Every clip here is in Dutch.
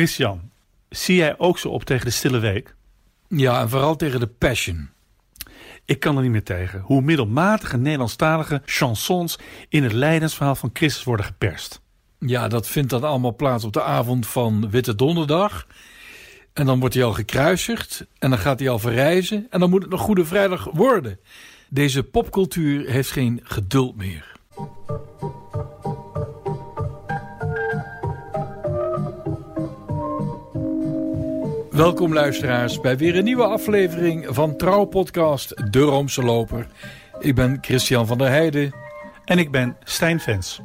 Christian, zie jij ook zo op tegen de stille week? Ja, en vooral tegen de passion. Ik kan er niet meer tegen hoe middelmatige Nederlandstalige chansons in het lijdensverhaal van Christus worden geperst. Ja, dat vindt dan allemaal plaats op de avond van Witte Donderdag. En dan wordt hij al gekruisigd en dan gaat hij al verrijzen en dan moet het nog Goede Vrijdag worden. Deze popcultuur heeft geen geduld meer. Welkom luisteraars bij weer een nieuwe aflevering van Trouwpodcast De Roomse Loper. Ik ben Christian van der Heijden. En ik ben Stijn Vens.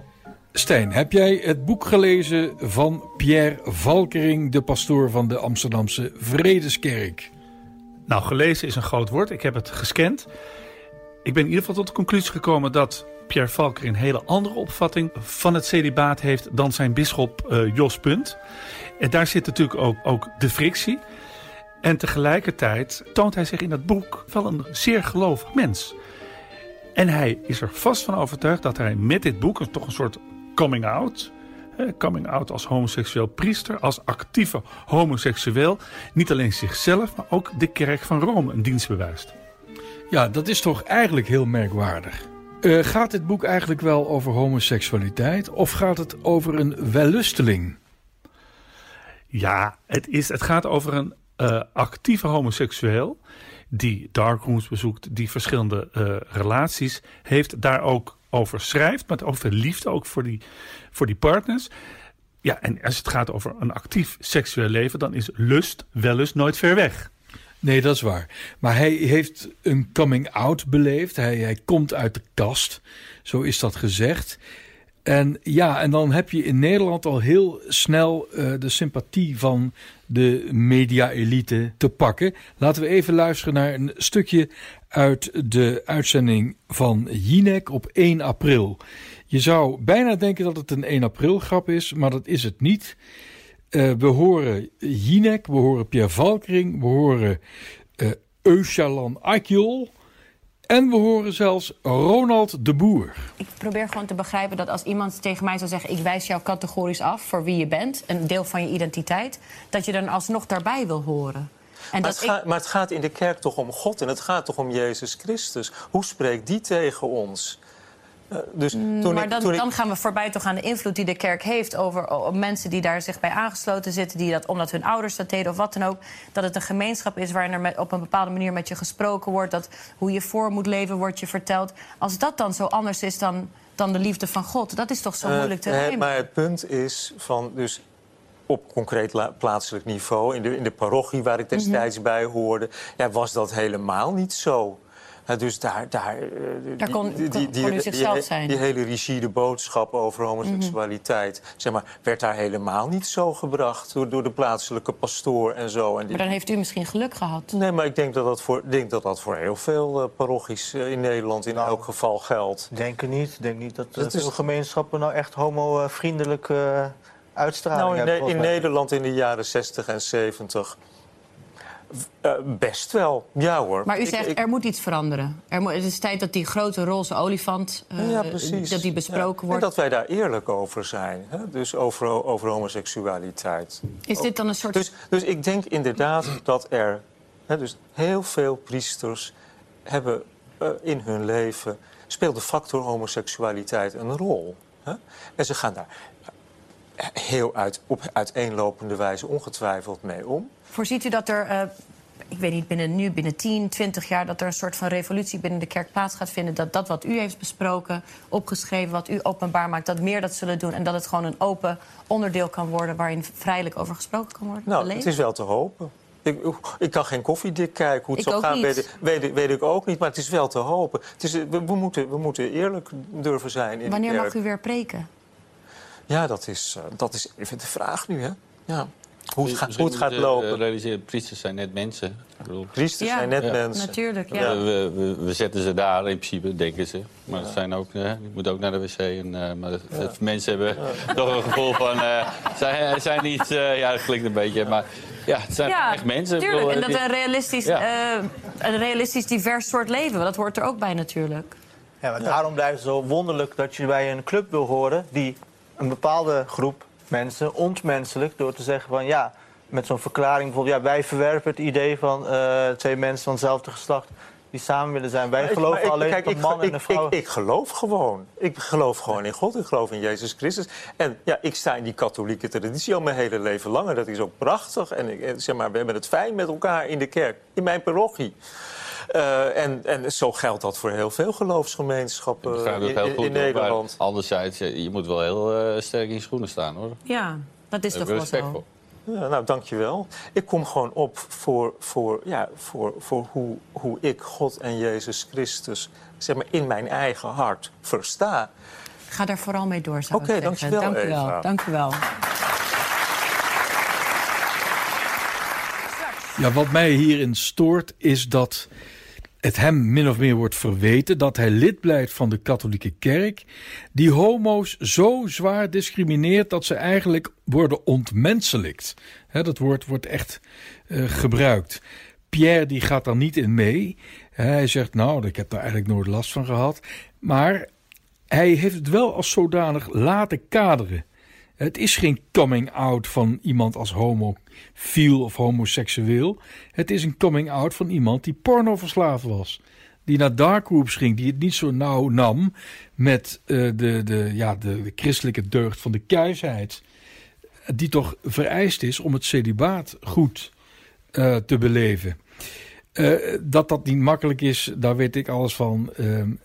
Stijn, heb jij het boek gelezen van Pierre Valkering, de pastoor van de Amsterdamse Vredeskerk? Nou, gelezen is een groot woord. Ik heb het gescand. Ik ben in ieder geval tot de conclusie gekomen dat Pierre Valkering een hele andere opvatting van het celibaat heeft dan zijn bisschop uh, Jos Punt. En daar zit natuurlijk ook, ook de frictie. En tegelijkertijd toont hij zich in dat boek wel een zeer gelovig mens. En hij is er vast van overtuigd dat hij met dit boek een, toch een soort coming out. Coming out als homoseksueel priester, als actieve homoseksueel. Niet alleen zichzelf, maar ook de kerk van Rome een dienst bewijst. Ja, dat is toch eigenlijk heel merkwaardig. Uh, gaat dit boek eigenlijk wel over homoseksualiteit of gaat het over een wellusteling? Ja, het, is, het gaat over een uh, actieve homoseksueel die darkrooms bezoekt, die verschillende uh, relaties heeft, daar ook over schrijft, maar over liefde ook voor die, voor die partners. Ja, en als het gaat over een actief seksueel leven, dan is lust, wellust nooit ver weg. Nee, dat is waar. Maar hij heeft een coming out beleefd. Hij, hij komt uit de kast, zo is dat gezegd. En ja, en dan heb je in Nederland al heel snel uh, de sympathie van de media-elite te pakken. Laten we even luisteren naar een stukje uit de uitzending van Jinek op 1 april. Je zou bijna denken dat het een 1 april grap is, maar dat is het niet. Uh, we horen Jinek, we horen Pierre Valkering, we horen uh, Eusjalan Akjol. En we horen zelfs Ronald de Boer. Ik probeer gewoon te begrijpen dat als iemand tegen mij zou zeggen... ik wijs jou categorisch af voor wie je bent, een deel van je identiteit... dat je dan alsnog daarbij wil horen. En maar, het ik... gaat, maar het gaat in de kerk toch om God en het gaat toch om Jezus Christus. Hoe spreekt die tegen ons? Uh, dus mm, toen maar ik, dan, toen dan, gaan we voorbij toch aan de invloed die de kerk heeft over, mensen die daar zich bij aangesloten zitten, die dat omdat hun ouders dat deden of wat dan ook, dat het een gemeenschap is waarin er met, op een bepaalde manier met je gesproken wordt, dat hoe je voor moet leven wordt je verteld. Als dat dan zo anders is dan, dan de liefde van God, dat is toch zo uh, moeilijk te nemen. Maar het punt is van dus op concreet plaatselijk niveau, in de, in de parochie waar ik destijds mm -hmm. bij hoorde, ja, was dat helemaal niet zo. Uh, dus daar, daar, uh, daar kon, die, die, die, kon zichzelf die, zijn. Die hele rigide boodschap over homoseksualiteit... Mm -hmm. zeg maar, werd daar helemaal niet zo gebracht door, door de plaatselijke pastoor en zo. En maar dan heeft u misschien geluk gehad. Nee, maar ik denk dat dat voor, denk dat, dat voor heel veel uh, parochies in Nederland in nou, elk geval geldt. Denk ik niet. Ik denk niet dat, dat veel is... gemeenschappen nou echt homo-vriendelijk uitstraling nou, in, hebben. in Nederland in de jaren 60 en 70... Uh, best wel, ja hoor. Maar u zegt, ik, ik... er moet iets veranderen. Er moet, het is tijd dat die grote roze olifant, uh, ja, dat die besproken ja. wordt. En dat wij daar eerlijk over zijn. Hè? Dus over, over homoseksualiteit. Is dit dan een soort... Dus, dus ik denk inderdaad dat er... Hè, dus heel veel priesters hebben uh, in hun leven... speelt de factor homoseksualiteit een rol. Hè? En ze gaan daar heel uit, op uiteenlopende wijze ongetwijfeld mee om. Voorziet u dat er, uh, ik weet niet, binnen nu, binnen 10, 20 jaar... dat er een soort van revolutie binnen de kerk plaats gaat vinden... dat dat wat u heeft besproken, opgeschreven, wat u openbaar maakt... dat meer dat zullen doen en dat het gewoon een open onderdeel kan worden... waarin vrijelijk over gesproken kan worden? Nou, het is wel te hopen. Ik, ik, kan geen koffiedik kijken. Hoe het ik zal gaan, weet, weet, weet, ik ook niet. Maar het is wel te hopen. Het is, we, we, moeten, we moeten eerlijk durven zijn. In Wanneer mag u weer preken? Ja, dat is, uh, dat is even de vraag nu, hè? Ja. Hoe het, ga, hoe het gaat lopen. Uh, realiseren, priesters zijn net mensen. Ik bedoel, priesters ja, zijn net ja. mensen. Natuurlijk, ja. We, we, we, zetten ze daar in principe, denken ze. Maar ja. zijn ook, uh, je moet ook naar de wc. En, uh, maar ja. mensen hebben toch een gevoel van... zij zijn niet... ja, dat klinkt een beetje, maar... Ja, het zijn ja, echt mensen. Tuurlijk, en dat een realistisch, een realistisch divers soort leven. Dat hoort er ook bij natuurlijk. Ja, maar daarom blijft het zo wonderlijk dat je bij een club wil horen... die een bepaalde groep mensen ontmenselijk door te zeggen van ja, met zo'n verklaring bijvoorbeeld, ja, wij verwerpen het idee van uh, twee mensen van hetzelfde geslacht die samen willen zijn. Wij geloven ik, alleen kijk, man en een vrouw. Ik, ik, geloof gewoon. Ik geloof gewoon in God. Ik geloof in Jezus Christus. En ja, ik sta in die katholieke traditie al mijn hele leven lang. En dat is ook prachtig. En ik, zeg maar, we hebben het fijn met elkaar in de kerk. In mijn parochie. Uh, en, en zo geldt dat voor heel veel geloofsgemeenschappen in, in, in Nederland. Anderzijds, je moet wel heel uh, sterk in je schoenen staan, hoor. Ja, dat is toch wel zo. Voor. Ja, nou, dankjewel. Ik kom gewoon op voor, voor, ja, voor, voor hoe, hoe ik God en Jezus Christus zeg maar, in mijn eigen hart versta. Ga daar vooral mee door, zou Oké, okay, dankjewel, dankjewel, dankjewel. Ja, wat mij hierin stoort is dat het hem min of meer wordt verweten dat hij lid blijft van de katholieke kerk, die homo's zo zwaar discrimineert dat ze eigenlijk worden ontmenselijkt. dat woord wordt echt uh, gebruikt. Pierre die gaat daar niet in mee. Hij zegt, nou, ik heb daar eigenlijk nooit last van gehad. Maar hij heeft het wel als zodanig laten kaderen. Het is geen coming out van iemand als homofiel of homoseksueel. Het is een coming out van iemand die pornoverslaafd was. Die naar darkrooms ging, die het niet zo nauw nam met uh, de, de, ja, de, christelijke deugd van de kuisheid. Die toch vereist is om het celibaat goed uh, te beleven. Uh, dat dat niet makkelijk is, daar weet ik alles van.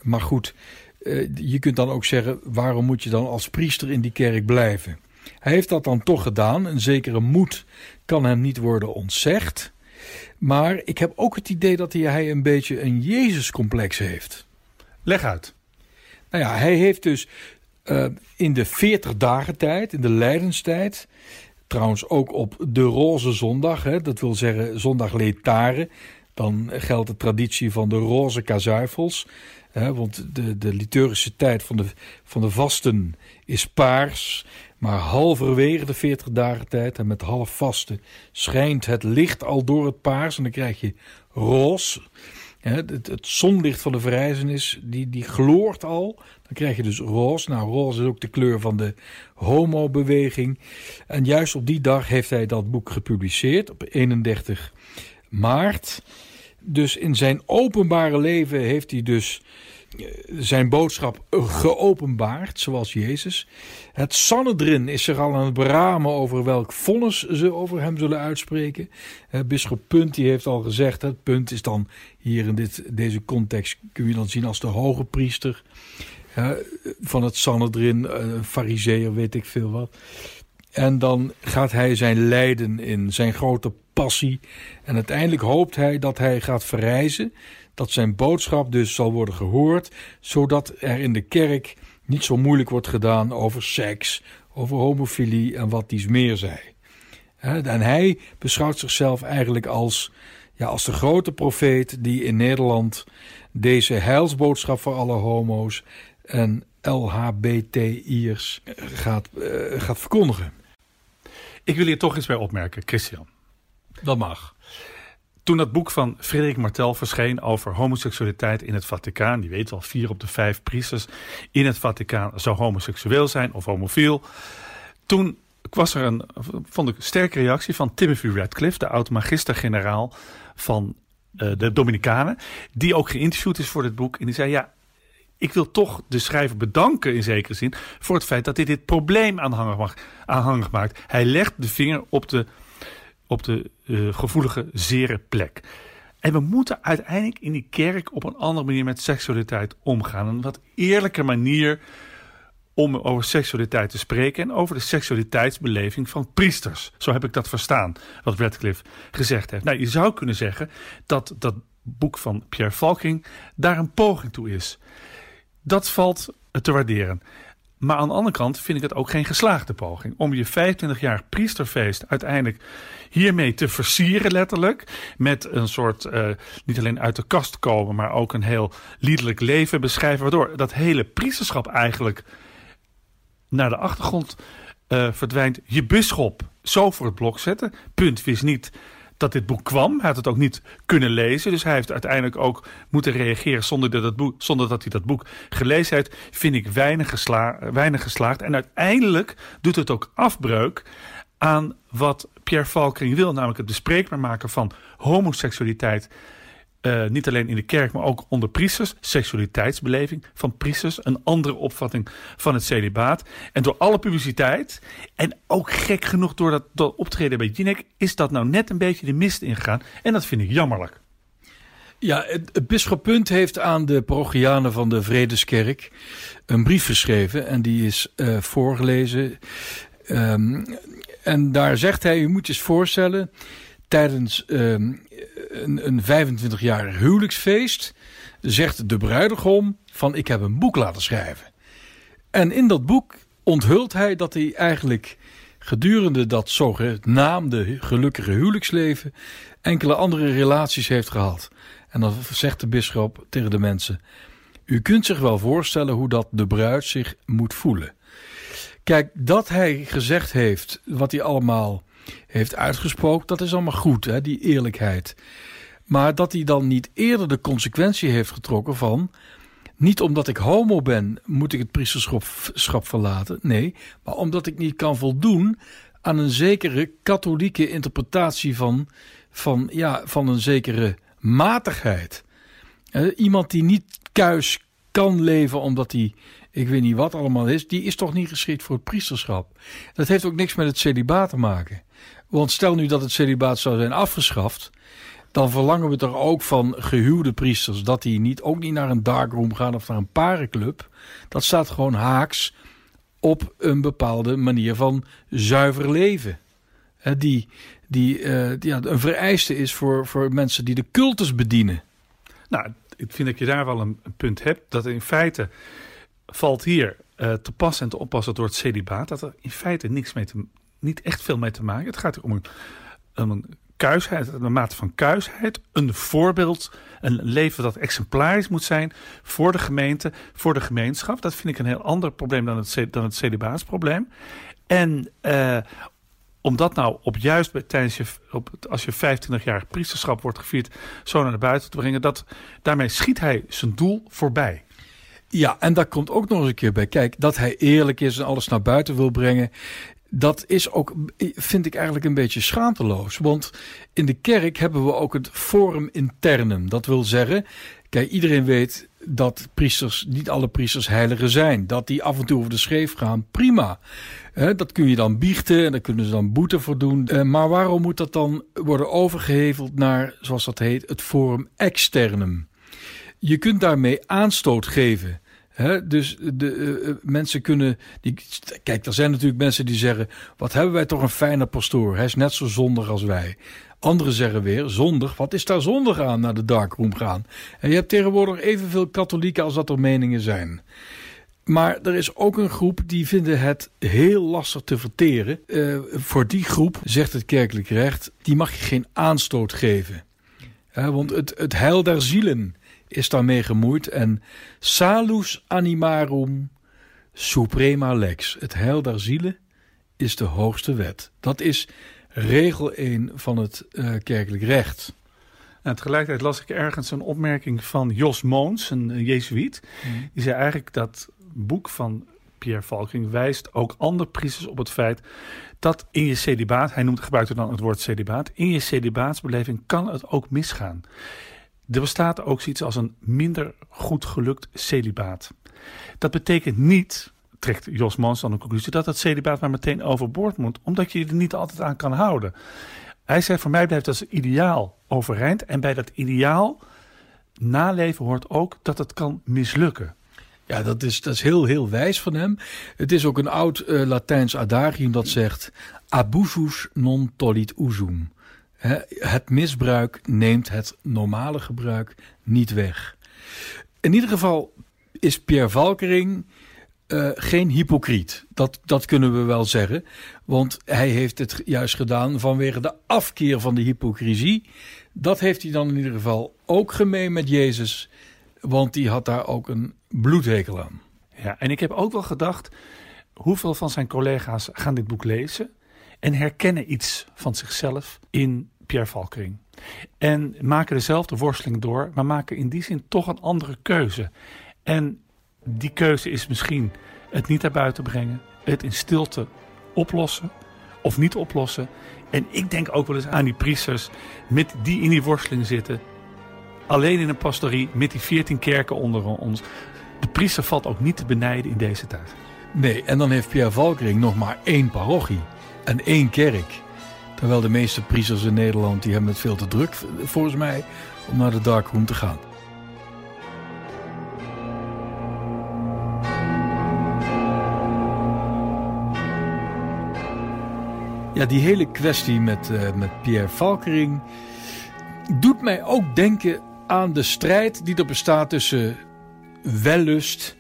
Maar goed, uh, je kunt dan ook zeggen, waarom moet je dan als priester in die kerk blijven? Hij heeft dat dan toch gedaan. Een zekere moed kan hem niet worden ontzegd. Maar ik heb ook het idee dat hij een beetje een Jezuscomplex heeft. Leg uit. Nou ja, hij heeft dus uh, in de 40 dagen tijd, in de lijdenstijd, trouwens ook op de roze zondag, hè, dat wil zeggen zondag letare, dan geldt de traditie van de roze kazuifels. Want de, de liturgische tijd van de, van de vasten is paars. Maar halverwege de 40 dagen tijd en met half vasten schijnt het licht al door het paars en dan krijg je roze. Het, het, zonlicht van de verrijzenis, die, die gloort al. Dan krijg je dus roze. Nou, roze is ook de kleur van de homobeweging. En juist op die dag heeft hij dat boek gepubliceerd, op 31 maart. Dus in zijn openbare leven heeft hij dus eh, zijn boodschap geopenbaard, zoals Jezus. Het Sanhedrin is zich al aan het beramen over welk vonnis ze over hem zullen uitspreken. Uh, Bisschop Punt die heeft al gezegd, het punt is dan hier in dit, deze context, kun je dan zien als de hoge priester uh, van het Sanhedrin, fariseer, weet ik veel wat. En dan gaat hij zijn lijden in, zijn grote passie. En uiteindelijk hoopt hij dat hij gaat verrijzen. Dat zijn boodschap dus zal worden gehoord. Zodat er in de kerk niet zo moeilijk wordt gedaan over seks, over homofilie en wat dies meer zij. En hij beschouwt zichzelf eigenlijk als, ja, als de grote profeet die in Nederland deze heilsboodschap voor alle homo's en LHBTI'ers gaat, uh, gaat verkondigen. Ik wil hier toch iets bij opmerken, Christian. Dat mag. Toen dat boek van Frederik Martel verscheen over homoseksualiteit in het Vaticaan, die weet wel, vier op de vijf priesters in het Vaticaan zou homoseksueel zijn of homofiel. Toen was er een, vond ik, sterke reactie van Timothy Radcliffe, de oud-magister-generaal van uh, de Dominicanen, die ook geïnterviewd is voor dit boek. En die zei, ja, ik wil toch de schrijver bedanken in zekere zin voor het feit dat hij dit probleem aanhangig maakt. Hij legt de vinger op de op de uh, gevoelige, zere plek. En we moeten uiteindelijk in die kerk op een andere manier met seksualiteit omgaan. Een wat eerlijke manier om over seksualiteit te spreken en over de seksualiteitsbeleving van priesters. Zo heb ik dat verstaan, wat Radcliffe gezegd heeft. Nou, je zou kunnen zeggen dat dat boek van Pierre Valking daar een poging toe is. Dat valt te waarderen. Maar aan de andere kant vind ik het ook geen geslaagde poging. Om je 25 jaar priesterfeest uiteindelijk hiermee te versieren, letterlijk. Met een soort, uh, niet alleen uit de kast komen, maar ook een heel liederlijk leven beschrijven. Waardoor dat hele priesterschap eigenlijk naar de achtergrond uh, verdwijnt. Je bisschop zo voor het blok zetten. Punt wist niet dat dit boek kwam. Hij had het ook niet kunnen lezen. Dus hij heeft uiteindelijk ook moeten reageren zonder dat, het zonder dat hij dat boek gelezen heeft. Vind ik weinig, weinig geslaagd. En uiteindelijk doet het ook afbreuk aan wat Pierre Valkering wil. Namelijk het bespreekbaar maken van homoseksualiteit uh, niet alleen in de kerk, maar ook onder priesters. Seksualiteitsbeleving van priesters. Een andere opvatting van het celibaat. En door alle publiciteit, en ook gek genoeg door dat, dat optreden bij Jinek, is dat nou net een beetje de mist ingegaan. En dat vind ik jammerlijk. Ja, het bisschop Punt heeft aan de parochianen van de Vredeskerk een brief geschreven. En die is uh, voorgelezen. Um, en daar zegt hij, u moet je eens voorstellen, tijdens um, een, een 25-jarig huwelijksfeest zegt de bruidegom van ik heb een boek laten schrijven. En in dat boek onthult hij dat hij eigenlijk gedurende dat zogenaamde gelukkige huwelijksleven enkele andere relaties heeft gehad. En dan zegt de bisschop tegen de mensen: U kunt zich wel voorstellen hoe dat de bruid zich moet voelen. Kijk, dat hij gezegd heeft wat hij allemaal heeft uitgesproken, dat is allemaal goed, hè, die eerlijkheid. Maar dat hij dan niet eerder de consequentie heeft getrokken van. Niet omdat ik homo ben, moet ik het priesterschap verlaten. Nee, maar omdat ik niet kan voldoen aan een zekere katholieke interpretatie van, van, ja, van een zekere matigheid. iemand die niet kuis kan leven omdat hij, ik weet niet wat allemaal is, die is toch niet geschikt voor het priesterschap. Dat heeft ook niks met het celibaat te maken. Want stel nu dat het celibaat zou zijn afgeschaft, dan verlangen we toch ook van gehuwde priesters dat die niet, ook niet naar een darkroom gaan of naar een parenclub. Dat staat gewoon haaks op een bepaalde manier van zuiver leven. die die, uh, die ja, een vereiste is voor, voor mensen die de cultus bedienen. Nou, ik vind dat je daar wel een, punt hebt. Dat in feite valt hier uh, te passen en te oppassen door het celibaat. Dat er in feite niks mee te, niet echt veel mee te maken. Het gaat om een, om een kuisheid, een mate van kuisheid, een voorbeeld, een leven dat exemplarisch moet zijn voor de gemeente, voor de gemeenschap. Dat vind ik een heel ander probleem dan het, dan het celibaatsprobleem. En uh, om dat nou op juist tijdens je, als je 25-jarig priesterschap wordt gevierd, zo naar buiten te brengen, dat, daarmee schiet hij zijn doel voorbij. Ja, en daar komt ook nog eens een keer bij. Kijk, dat hij eerlijk is en alles naar buiten wil brengen dat is ook, vind ik eigenlijk een beetje schaamteloos. Want in de kerk hebben we ook het forum internum. Dat wil zeggen, kijk, iedereen weet dat priesters, niet alle priesters heiligen zijn. Dat die af en toe over de scheef gaan, prima. dat kun je dan biechten en daar kunnen ze dan boete voor doen. Eh, maar waarom moet dat dan worden overgeheveld naar, zoals dat heet, het forum externum? Je kunt daarmee aanstoot geven dus de uh, mensen kunnen. Die, kijk, er zijn natuurlijk mensen die zeggen: Wat hebben wij toch een fijne pastoor? Hij is net zo zondig als wij. Anderen zeggen weer: Zondig, wat is daar zondig aan naar de darkroom gaan? En je hebt tegenwoordig evenveel katholieken als dat er meningen zijn. Maar er is ook een groep die vinden het heel lastig te verteren. Uh, voor die groep, zegt het kerkelijk recht, die mag je geen aanstoot geven. want het, het heil der zielen is daarmee gemoeid. En salus animarum suprema lex. Het heil der zielen is de hoogste wet. Dat is regel 1 van het uh, kerkelijk recht. Nou, tegelijkertijd las ik ergens een opmerking van Jos Moons, een, jezuïet. Mm. Die zei eigenlijk dat boek van Pierre Valking wijst ook andere priesters op het feit dat in je celibaat, hij noemt, gebruikt dan het woord celibaat, in je celibaatsbeleving kan het ook misgaan. Er bestaat ook zoiets als een minder goed gelukt celibaat. Dat betekent niet, trekt Jos Mans dan een conclusie, dat het celibaat maar meteen overboord moet, omdat je je er niet altijd aan kan houden. Hij zegt, voor mij blijft dat ideaal overeind. En bij dat ideaal naleven hoort ook dat het kan mislukken. Ja, dat is, dat is heel, heel wijs van hem. Het is ook een oud uh, Latijns adagium dat zegt: abusus non tollit usum het misbruik neemt het normale gebruik niet weg. In ieder geval is Pierre Valkering uh, geen hypocriet. Dat, dat kunnen we wel zeggen. Want hij heeft het juist gedaan vanwege de afkeer van de hypocrisie. Dat heeft hij dan in ieder geval ook gemeen met Jezus. Want die had daar ook een bloedhekel aan. Ja, en ik heb ook wel gedacht... hoeveel van zijn collega's gaan dit boek lezen... en herkennen iets van zichzelf in Pierre Valkering. En maken dezelfde worsteling door, maar maken in die zin toch een andere keuze. En die keuze is misschien het niet naar buiten brengen, het in stilte oplossen of niet oplossen. En ik denk ook wel eens aan die priesters met die in die worsteling zitten. Alleen in een pastorie met die veertien kerken onder ons. De priester valt ook niet te benijden in deze tijd. Nee, en dan heeft Pierre Valkering nog maar één parochie en één kerk. Terwijl de meeste priesters in Nederland die hebben het veel te druk, volgens mij, om naar de darkroom te gaan. Ja, die hele kwestie met, uh, met Pierre Valkering doet mij ook denken aan de strijd die er bestaat tussen wellust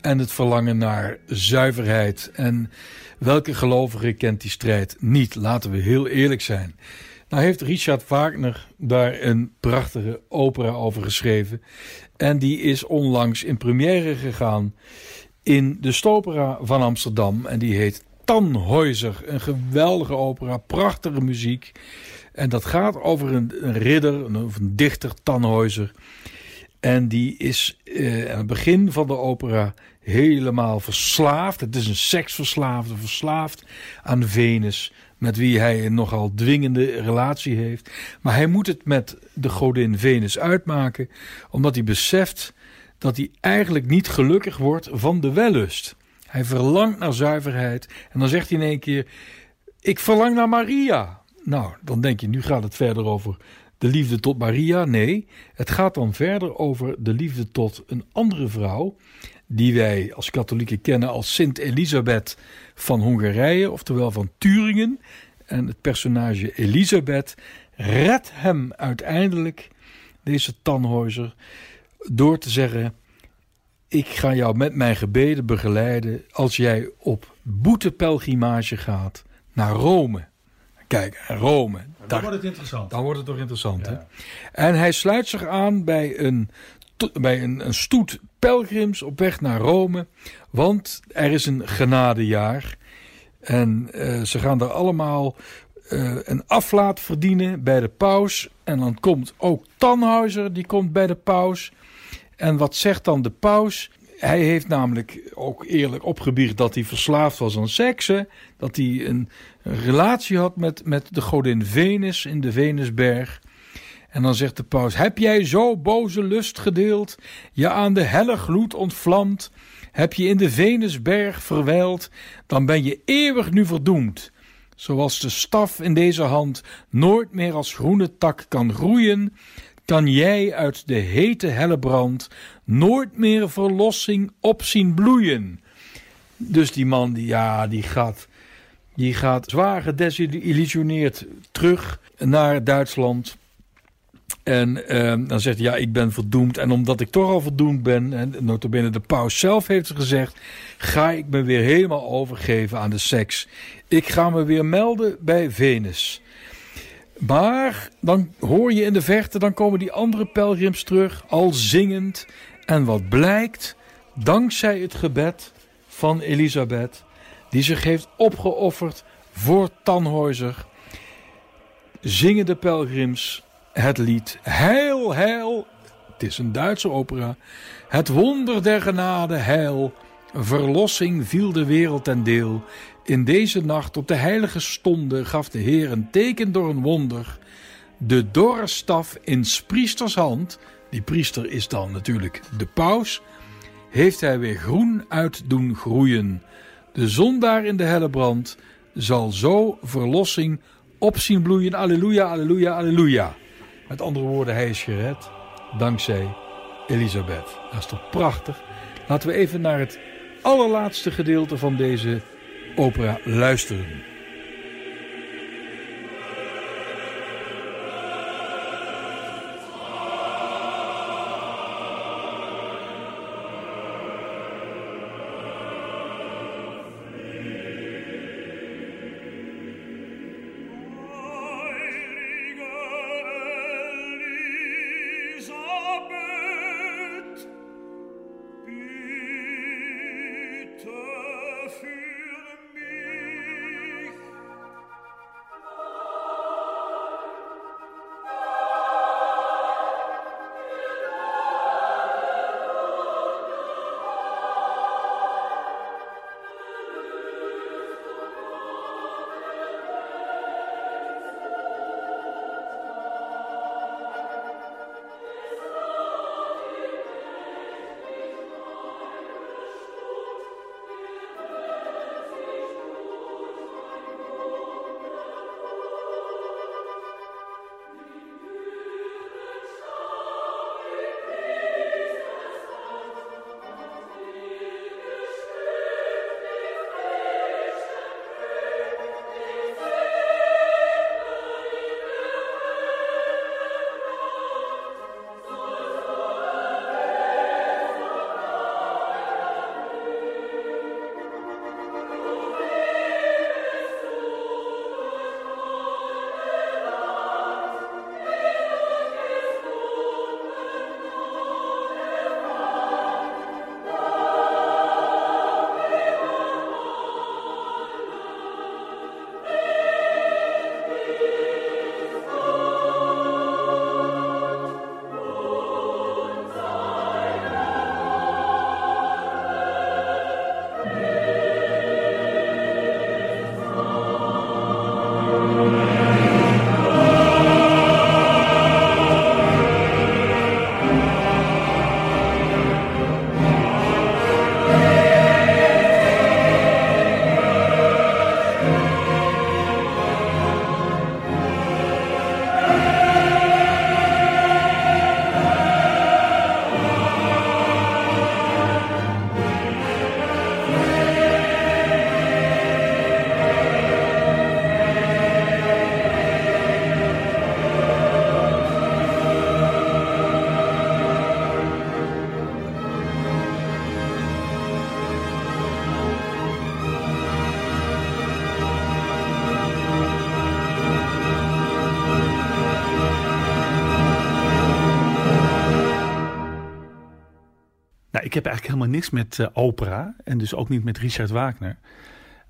en het verlangen naar zuiverheid. En welke gelovige kent die strijd niet? Laten we heel eerlijk zijn. Nou heeft Richard Wagner daar een prachtige opera over geschreven. En die is onlangs in première gegaan in de Stopera van Amsterdam. En die heet Tannhäuser. Een geweldige opera, prachtige muziek. En dat gaat over een, ridder, een, een dichter, Tannhäuser. En die is uh, aan het begin van de opera helemaal verslaafd. Het is een seksverslaafde, verslaafd aan Venus, met wie hij een nogal dwingende relatie heeft. Maar hij moet het met de godin Venus uitmaken, omdat hij beseft dat hij eigenlijk niet gelukkig wordt van de wellust. Hij verlangt naar zuiverheid en dan zegt hij in één keer: Ik verlang naar Maria. Nou, dan denk je, nu gaat het verder over de liefde tot Maria. Nee, het gaat dan verder over de liefde tot een andere vrouw die wij als katholieken kennen als Sint Elisabeth van Hongarije, oftewel van Turingen. En het personage Elisabeth redt hem uiteindelijk, deze Tannhäuser, door te zeggen: Ik ga jou met mijn gebeden begeleiden als jij op boetepelgrimage gaat naar Rome. Kijk, Rome. Dan daar, wordt het interessant. Dan wordt het toch interessant. Hè? En hij sluit zich aan bij een bij een, een stoet pelgrims op weg naar Rome. Want er is een genadejaar. En uh, ze gaan daar allemaal uh, een aflaat verdienen bij de paus. En dan komt ook Tannhauser, die komt bij de paus. En wat zegt dan de paus? Hij heeft namelijk ook eerlijk opgebiecht dat hij verslaafd was aan seksen. Dat hij een, relatie had met, met de godin Venus in de Venusberg. En dan zegt de paus: Heb jij zo boze lust gedeeld, je aan de helle gloed ontvlamd, heb je in de Venusberg verwijld, dan ben je eeuwig nu verdoemd. Zoals de staf in deze hand nooit meer als groene tak kan groeien, kan jij uit de hete helle brand nooit meer verlossing op zien bloeien. Dus die man, die, ja, die gaat, die gaat zwaar gedesillusioneerd terug naar Duitsland. En uh, dan zegt hij, ja, ik ben verdoemd. En omdat ik toch al verdoemd ben, en notabene de paus zelf heeft gezegd... ga ik me weer helemaal overgeven aan de seks. Ik ga me weer melden bij Venus. Maar dan hoor je in de verte, dan komen die andere pelgrims terug, al zingend. En wat blijkt, dankzij het gebed van Elisabeth... die zich heeft opgeofferd voor Tannhäuser... zingen de pelgrims het lied Heil, Heil. Het is een Duitse opera. Het wonder der genade, heil. Verlossing viel de wereld ten deel. In deze nacht op de heilige stonde gaf de Heer een teken door een wonder. De dorre staf in priesters hand, die priester is dan natuurlijk de paus, heeft hij weer groen uit doen groeien. De zondaar in de helle brand zal zo verlossing op zien bloeien. Alleluia, alleluia, alleluia. Met andere woorden, hij is gered dankzij Elisabeth. Dat is toch prachtig? Laten we even naar het allerlaatste gedeelte van deze opera luisteren. Heb eigenlijk helemaal niks met uh, opera en dus ook niet met Richard Wagner.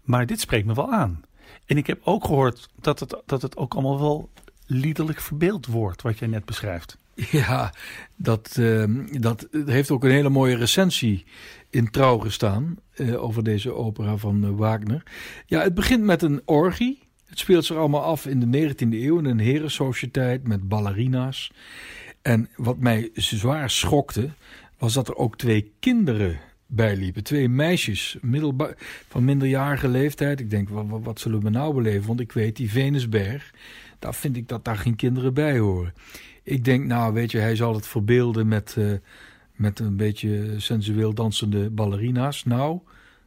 Maar dit spreekt me wel aan. En ik heb ook gehoord dat het, dat het ook allemaal wel liederlijk verbeeld wordt, wat jij net beschrijft. Ja, dat, uh, dat heeft ook een hele mooie recensie in Trouw gestaan uh, over deze opera van uh, Wagner. Ja, het begint met een orgie. Het speelt zich allemaal af in de 19e eeuw in een herensociëteit met ballerina's. En wat mij zwaar schokte, was dat er ook twee kinderen bijliepen. Twee meisjes van minderjarige leeftijd. Ik denk, wat, zullen we nou beleven? Want ik weet, die Venusberg, daar vind ik dat daar geen kinderen bij horen. Ik denk, nou weet je, hij zal het verbeelden met, uh, met een beetje sensueel dansende ballerina's. Nou,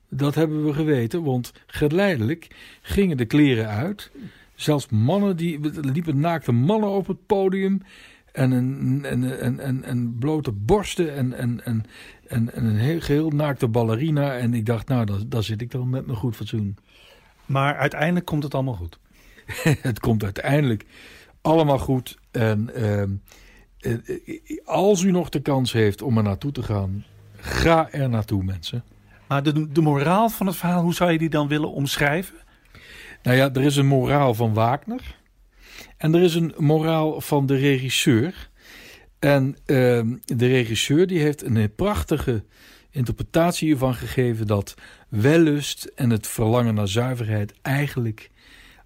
dat hebben we geweten, want geleidelijk gingen de kleren uit. Zelfs mannen, die liepen naakte mannen op het podium. En een, en, en, en, en blote borsten en, en, en, en, en een heel geheel naakte ballerina. En ik dacht, nou, daar, daar zit ik dan met mijn goed fatsoen. Maar uiteindelijk komt het allemaal goed. het komt uiteindelijk allemaal goed. En ehm, eh, eh, als u nog de kans heeft om er naartoe te gaan, ga er naartoe, mensen. Maar de, de moraal van het verhaal, hoe zou je die dan willen omschrijven? Nou ja, er is een moraal van Wagner. En er is een moraal van de regisseur. En ehm, de regisseur die heeft een prachtige interpretatie hiervan gegeven dat wellust en het verlangen naar zuiverheid eigenlijk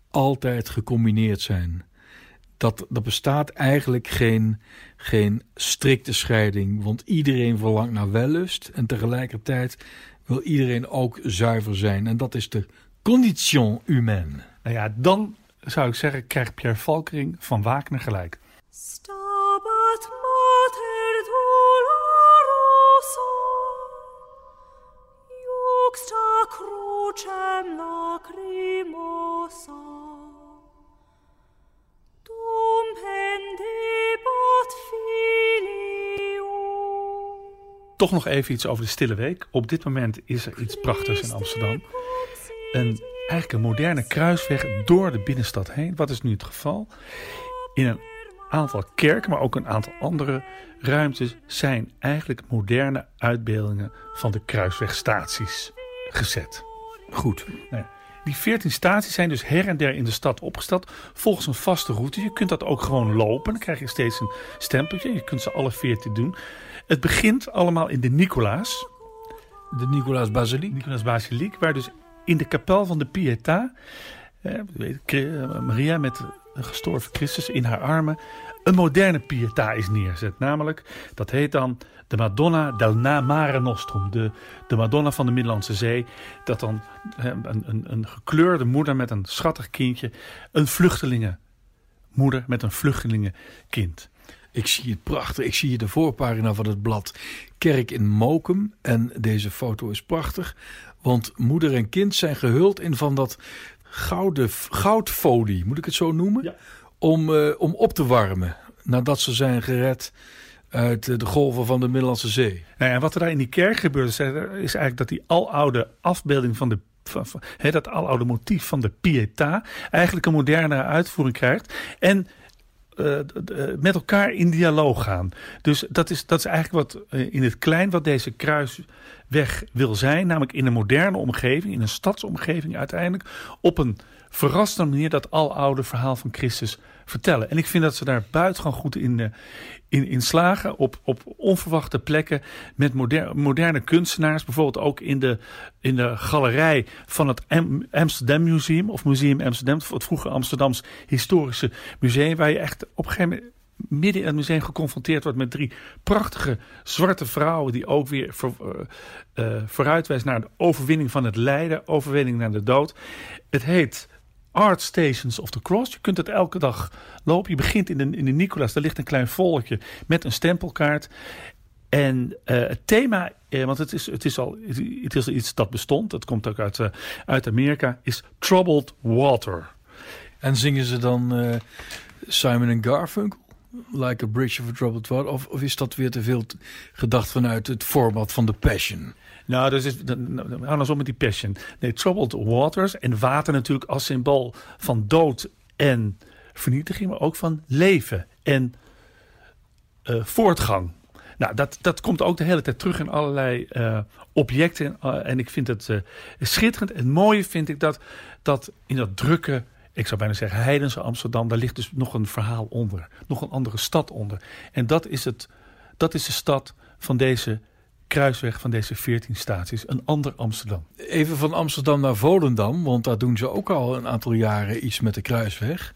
altijd gecombineerd zijn. Dat er bestaat eigenlijk geen, geen strikte scheiding, want iedereen verlangt naar wellust en tegelijkertijd wil iedereen ook zuiver zijn. En dat is de condition humaine. Nou ja, dan zou ik zeggen, krijgt Pierre Valkering van Wagner gelijk. Stabat mater dolorosa, juxta crucem lacrimosa, dum. Toch nog even iets over de Stille Week. Op dit moment is er iets prachtigs in Amsterdam. Een eigenlijk een moderne kruisweg door de binnenstad heen. Wat is nu het geval? In een aantal kerken, maar ook een aantal andere ruimtes zijn eigenlijk moderne uitbeeldingen van de kruiswegstaties gezet. Goed. Nou, die 14 staties zijn dus her en der in de stad opgesteld volgens een vaste route. Je kunt dat ook gewoon lopen. Dan krijg je steeds een stempeltje. Je kunt ze alle 14 doen. Het begint allemaal in de Nicolaas. De Nicolaas Basiliek. Nicolaas Basiliek, waar dus in de kapel van de Pietà, eh, Maria met een gestorven Christus in haar armen, een moderne Pietà is neerzet. Namelijk, dat heet dan de Madonna del Mare Nostrum, de, de Madonna van de Middellandse Zee. Dat dan een, een, een gekleurde moeder met een schattig kindje, een vluchtelingenmoeder met een vluchtelingenkind. Ik zie het prachtig. Ik zie hier de voorpagina van het blad Kerk in Mokum. En deze foto is prachtig. Want moeder en kind zijn gehuld in van dat gouden, goudfolie, moet ik het zo noemen? Om, uh, om op te warmen nadat ze zijn gered uit de golven van de Middellandse Zee. Nou ja, wat er daar in die kerk gebeurt is eigenlijk dat die aloude afbeelding van de van, van, dat aloude motief van de Pietà eigenlijk een moderne uitvoering krijgt. En uh, met elkaar in dialoog gaan. Dus dat is, dat is eigenlijk wat uh, in het klein wat deze kruisweg wil zijn. Namelijk in een moderne omgeving, in een stadsomgeving uiteindelijk. Op een verrassende manier dat aloude verhaal van Christus vertellen. En ik vind dat ze daar buitengewoon goed in, uh, in, in slagen. Op, op onverwachte plekken met moderne, moderne kunstenaars. Bijvoorbeeld ook in de, in de galerij van het Amsterdam Museum. Of Museum Amsterdam. Het vroege Amsterdams Historische Museum. Waar je echt op een gegeven moment midden in het museum geconfronteerd wordt met drie prachtige zwarte vrouwen die ook weer voor, uh, naar de overwinning van het lijden, overwinning naar de dood. Het heet Art Stations of the Cross. Je kunt het elke dag lopen. Je begint in de, in de Nicolaas. Daar ligt een klein volkje met een stempelkaart. En uh, het thema, uh, want het is, het, is al, het is iets dat bestond. Het komt ook uit, uh, uit Amerika. Is Troubled Water. En zingen ze dan Simon Garfunkel? Like a Bridge of a Troubled Water? Of, of is dat weer te veel gedacht vanuit het format van The Passion? Nou, dus is, nou, nou met die passion. Nee, troubled waters en water natuurlijk als symbool van dood en vernietiging, maar ook van leven en uh, voortgang. Nou, dat, dat komt ook de hele tijd terug in allerlei uh, objecten. Uh, en ik vind het schitterend. Het mooie vind ik dat, dat in dat drukke, ik zou bijna zeggen heidense Amsterdam... daar ligt dus nog een verhaal onder. Nog een andere stad onder. En dat is, het, dat is de stad van deze kruisweg van deze 14 staties. Een ander Amsterdam. Even van Amsterdam naar Volendam, want daar doen ze ook al een aantal jaren iets met de kruisweg.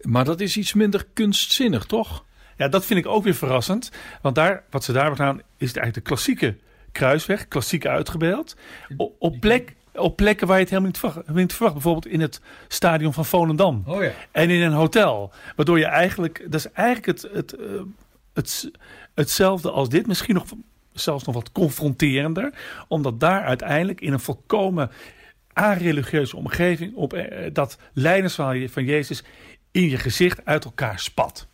Maar dat is iets minder kunstzinnig, toch? Ja, dat vind ik ook weer verrassend. Want daar, wat ze daar hebben gedaan, is het eigenlijk de klassieke kruisweg, klassiek uitgebeeld. Op, op, plek, op plekken waar je het helemaal niet verwacht, niet verwacht. Bijvoorbeeld in het stadion van Volendam. Oh ja. En in een hotel. Waardoor je eigenlijk, dat is eigenlijk het, het, uh, het, hetzelfde als dit. Misschien nog zelfs nog wat confronterender. Omdat daar uiteindelijk in een volkomen areligieuze omgeving op uh, dat leidersverhaal van Jezus in je gezicht uit elkaar spat.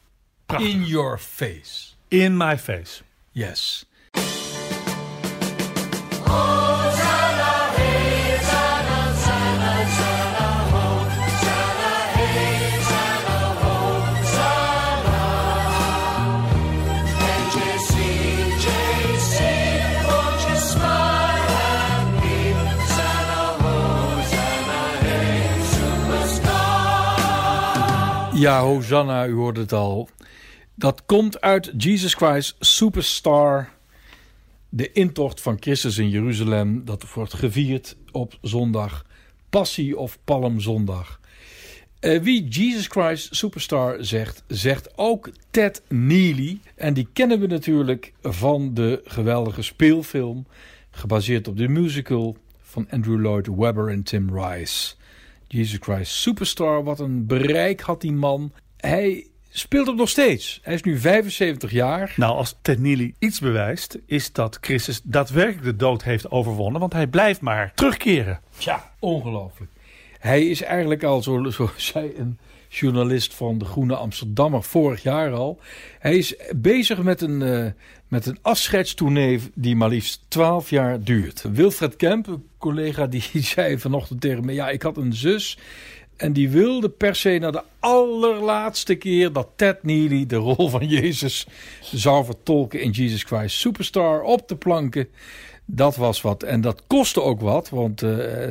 Prachtig. In your face. In my face. Yes. Ja, Hosanna, u hoort het al. Dat komt uit Jesus Christ Superstar. De intocht van Christus in Jeruzalem. Dat wordt gevierd op zondag. Passie of Palmzondag. Uh, wie Jesus Christ Superstar zegt, zegt ook Ted Neely. En die kennen we natuurlijk van de geweldige speelfilm. Gebaseerd op de musical van Andrew Lloyd Webber en Tim Rice. Jesus Christ Superstar, wat een bereik had die man. Hij speelt hem nog steeds. Hij is nu 75 jaar. Nou, als Ted Neely iets bewijst, is dat Christus daadwerkelijk de dood heeft overwonnen. Want hij blijft maar terugkeren. Tja, ongelooflijk. Hij is eigenlijk al, zo, zo zei een journalist van de Groene Amsterdammer vorig jaar al. Hij is bezig met een, uh, met een afscheidstournee die maar liefst 12 jaar duurt. Wilfred Kemp, een collega, die zei vanochtend tegen me: Ja, ik had een zus. En die wilde per se naar de allerlaatste keer dat Ted Neely de rol van Jezus zou vertolken in Jesus Christ Superstar op de planken. Dat was wat. En dat kostte ook wat, want uh,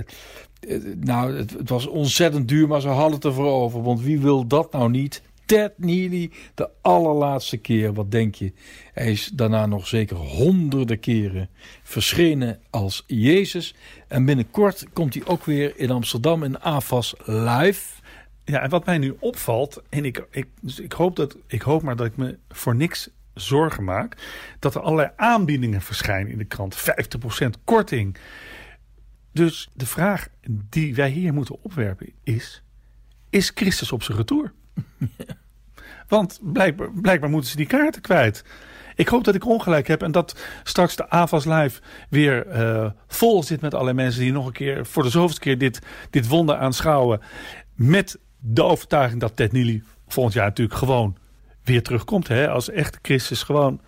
nou, het, het, was ontzettend duur, maar ze hadden het ervoor over. Want wie wil dat nou niet? Ted Neely, de allerlaatste keer, wat denk je? Hij is daarna nog zeker honderden keren verschenen als Jezus. En binnenkort komt hij ook weer in Amsterdam in AFAS live. Ja, en wat mij nu opvalt, en ik, ik, dus ik, hoop dat, ik hoop maar dat ik me voor niks zorgen maak, dat er allerlei aanbiedingen verschijnen in de krant. 50% korting. Dus de vraag die wij hier moeten opwerpen is: is Christus op zijn retour? Want blijkbaar, blijkbaar moeten ze die kaarten kwijt. Ik hoop dat ik ongelijk heb en dat straks de AVAS Live weer uh, vol zit met allerlei mensen die nog een keer voor de zoveelste keer dit, dit wonder aanschouwen. Met de overtuiging dat Ted Neely volgend jaar natuurlijk gewoon weer terugkomt. Hè? Als echte Christus gewoon.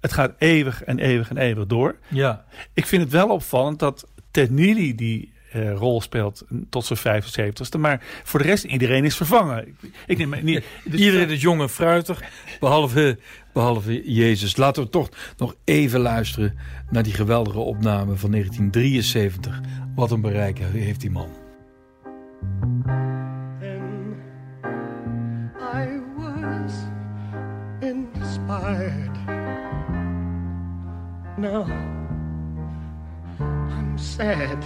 Het gaat eeuwig en eeuwig en eeuwig door. Ja. Ik vind het wel opvallend dat Ted Neely die uh, rol speelt tot zijn 75ste. Maar voor de rest, iedereen is vervangen. Ik, ik neem, niet, dus iedereen is jong en fruitig, behalve, behalve Jezus. Laten we toch nog even luisteren naar die geweldige opname van 1973. Wat een bereik heeft die man. Then I was inspired. Now sad.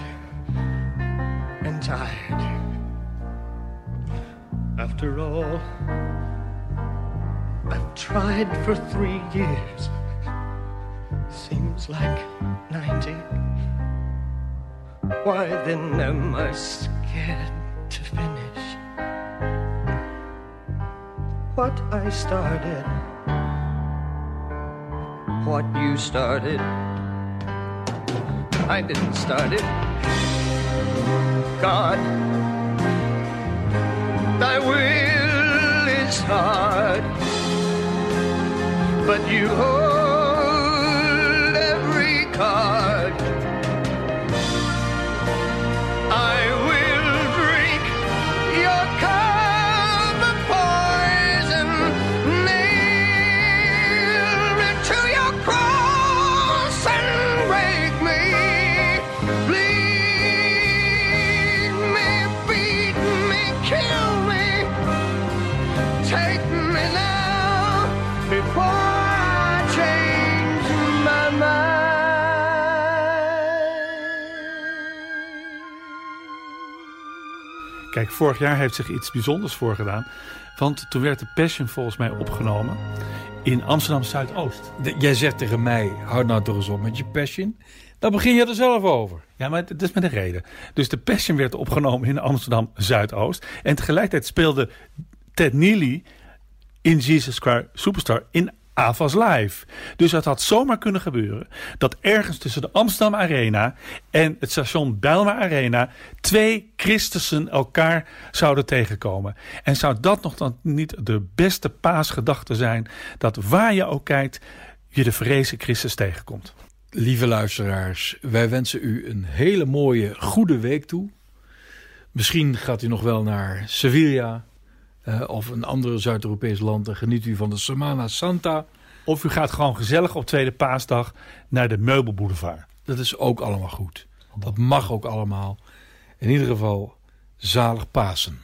and tired. After all, I've tried for three years. Seems like 90. Why then am I scared to finish what I started? What you started, I didn't start it. God. Thy will is hard, but you Kijk, vorig jaar heeft zich iets bijzonders voorgedaan. Want toen werd de Passion volgens mij opgenomen in Amsterdam Zuidoost. Jij zegt tegen mij, houd nou toch eens op met je Passion. Dan begin je er zelf over. Ja, maar dat is met een reden. Dus de Passion werd opgenomen in Amsterdam Zuidoost. En tegelijkertijd speelde Ted Neely in Jesus Christ Superstar in AFAS Live. Dus het had zomaar kunnen gebeuren dat ergens tussen de Amsterdam Arena en het station Bijlmer Arena twee Christussen elkaar zouden tegenkomen. En zou dat nog dan niet de beste paasgedachte zijn dat waar je ook kijkt je de vrezen Christus tegenkomt? Lieve luisteraars, wij wensen u een hele mooie, goede week toe. Misschien gaat u nog wel naar Sevilla uh, of een ander Zuid-Europees land en geniet u van de Semana Santa. Of u gaat gewoon gezellig op Tweede Paasdag naar de Meubelboulevard. Dat is ook allemaal goed. Dat mag ook allemaal. In ieder geval, zalig Pasen.